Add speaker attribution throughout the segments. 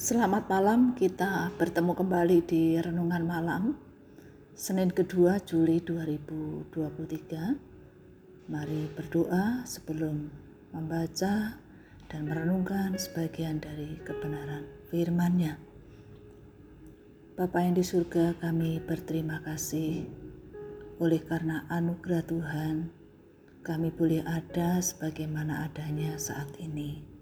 Speaker 1: Selamat malam, kita bertemu kembali di Renungan Malam Senin kedua Juli 2023 Mari berdoa sebelum membaca dan merenungkan sebagian dari kebenaran firman-Nya. Bapa yang di surga kami berterima kasih. Oleh karena anugerah Tuhan kami boleh ada sebagaimana adanya saat ini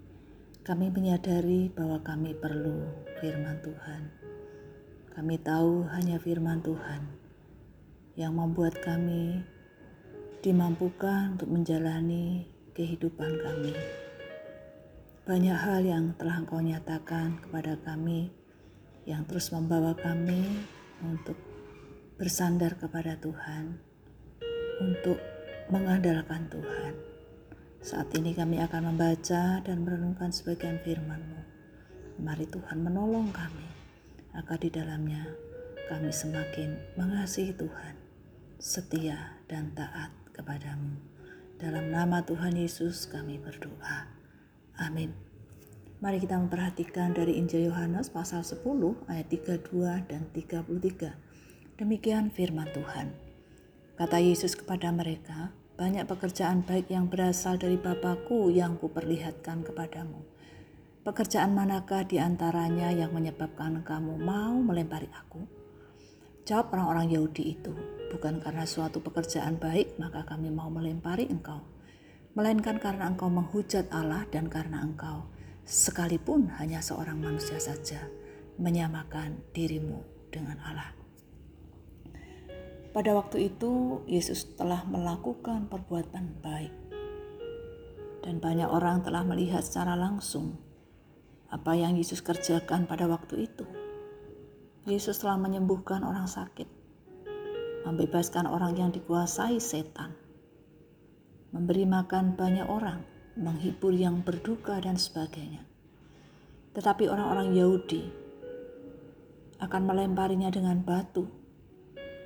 Speaker 1: kami menyadari bahwa kami perlu firman Tuhan. Kami tahu hanya firman Tuhan yang membuat kami dimampukan untuk menjalani kehidupan kami. Banyak hal yang telah Engkau nyatakan kepada kami yang terus membawa kami untuk bersandar kepada Tuhan, untuk mengandalkan Tuhan. Saat ini kami akan membaca dan merenungkan sebagian firman-Mu. Mari Tuhan menolong kami, agar di dalamnya kami semakin mengasihi Tuhan, setia dan taat kepadamu. Dalam nama Tuhan Yesus kami berdoa. Amin. Mari kita memperhatikan dari Injil Yohanes pasal 10 ayat 32 dan 33. Demikian firman Tuhan. Kata Yesus kepada mereka, banyak pekerjaan baik yang berasal dari Bapakku yang kuperlihatkan kepadamu. Pekerjaan manakah di antaranya yang menyebabkan kamu mau melempari aku? Jawab orang-orang Yahudi itu, bukan karena suatu pekerjaan baik maka kami mau melempari engkau, melainkan karena engkau menghujat Allah dan karena engkau, sekalipun hanya seorang manusia saja, menyamakan dirimu dengan Allah. Pada waktu itu, Yesus telah melakukan perbuatan baik, dan banyak orang telah melihat secara langsung apa yang Yesus kerjakan pada waktu itu. Yesus telah menyembuhkan orang sakit, membebaskan orang yang dikuasai setan, memberi makan banyak orang, menghibur yang berduka, dan sebagainya. Tetapi orang-orang Yahudi akan melemparinya dengan batu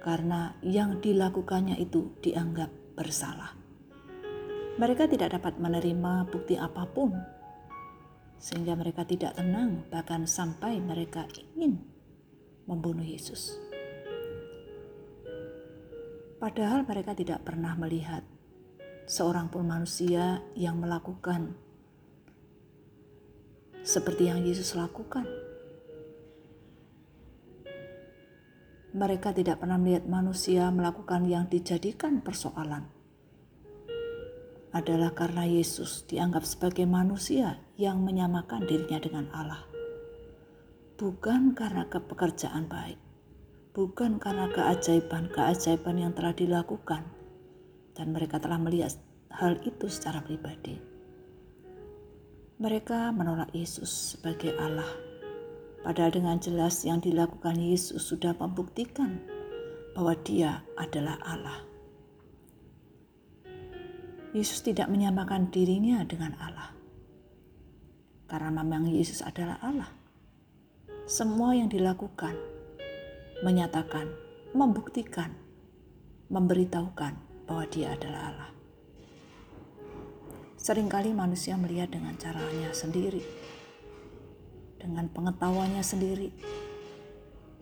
Speaker 1: karena yang dilakukannya itu dianggap bersalah. Mereka tidak dapat menerima bukti apa pun, sehingga mereka tidak tenang, bahkan sampai mereka ingin membunuh Yesus. Padahal mereka tidak pernah melihat seorang pun manusia yang melakukan seperti yang Yesus lakukan. Mereka tidak pernah melihat manusia melakukan yang dijadikan persoalan. Adalah karena Yesus dianggap sebagai manusia yang menyamakan dirinya dengan Allah. Bukan karena kepekerjaan baik, bukan karena keajaiban-keajaiban yang telah dilakukan, dan mereka telah melihat hal itu secara pribadi. Mereka menolak Yesus sebagai Allah Padahal dengan jelas yang dilakukan Yesus sudah membuktikan bahwa dia adalah Allah. Yesus tidak menyamakan dirinya dengan Allah. Karena memang Yesus adalah Allah. Semua yang dilakukan menyatakan, membuktikan, memberitahukan bahwa dia adalah Allah. Seringkali manusia melihat dengan caranya sendiri, dengan pengetahuannya sendiri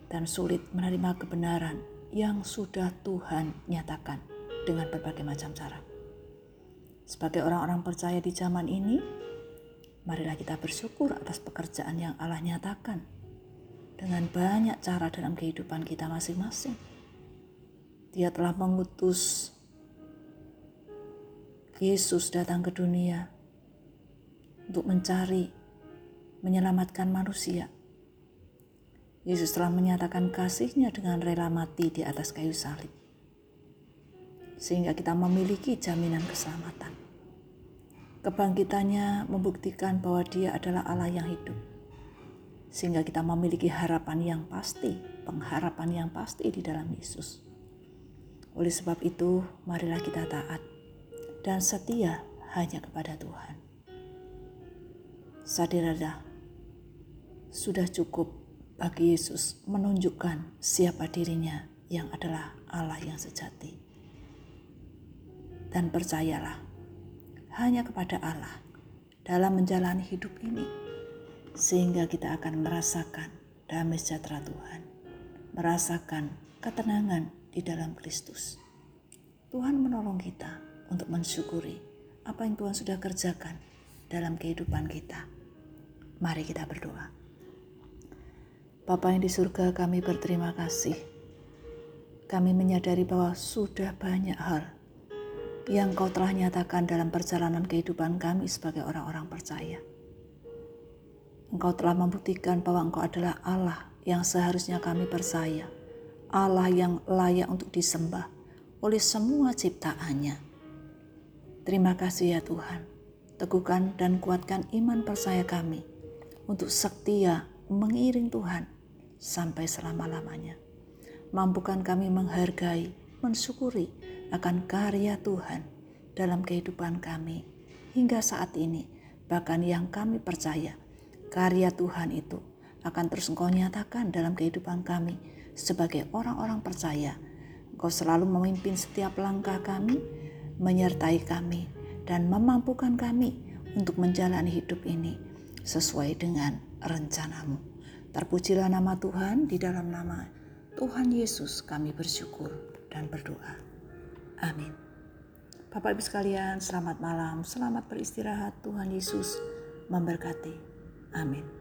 Speaker 1: dan sulit menerima kebenaran yang sudah Tuhan nyatakan dengan berbagai macam cara. Sebagai orang-orang percaya di zaman ini, marilah kita bersyukur atas pekerjaan yang Allah nyatakan dengan banyak cara dalam kehidupan kita masing-masing. Dia telah mengutus Yesus datang ke dunia untuk mencari menyelamatkan manusia. Yesus telah menyatakan kasihnya dengan rela mati di atas kayu salib. Sehingga kita memiliki jaminan keselamatan. Kebangkitannya membuktikan bahwa dia adalah Allah yang hidup. Sehingga kita memiliki harapan yang pasti, pengharapan yang pasti di dalam Yesus. Oleh sebab itu, marilah kita taat dan setia hanya kepada Tuhan. Sadarlah sudah cukup bagi Yesus menunjukkan siapa dirinya yang adalah Allah yang sejati. Dan percayalah, hanya kepada Allah dalam menjalani hidup ini sehingga kita akan merasakan damai sejahtera Tuhan, merasakan ketenangan di dalam Kristus. Tuhan menolong kita untuk mensyukuri apa yang Tuhan sudah kerjakan dalam kehidupan kita. Mari kita berdoa. Bapa yang di surga kami berterima kasih. Kami menyadari bahwa sudah banyak hal yang kau telah nyatakan dalam perjalanan kehidupan kami sebagai orang-orang percaya. Engkau telah membuktikan bahwa engkau adalah Allah yang seharusnya kami percaya. Allah yang layak untuk disembah oleh semua ciptaannya. Terima kasih ya Tuhan. Teguhkan dan kuatkan iman percaya kami untuk setia mengiring Tuhan sampai selama-lamanya. Mampukan kami menghargai, mensyukuri akan karya Tuhan dalam kehidupan kami hingga saat ini, bahkan yang kami percaya karya Tuhan itu akan terus engkau nyatakan dalam kehidupan kami sebagai orang-orang percaya Engkau selalu memimpin setiap langkah kami, menyertai kami, dan memampukan kami untuk menjalani hidup ini sesuai dengan rencanamu. Terpujilah nama Tuhan di dalam nama Tuhan Yesus kami bersyukur dan berdoa. Amin. Bapak Ibu sekalian, selamat malam, selamat beristirahat. Tuhan Yesus memberkati. Amin.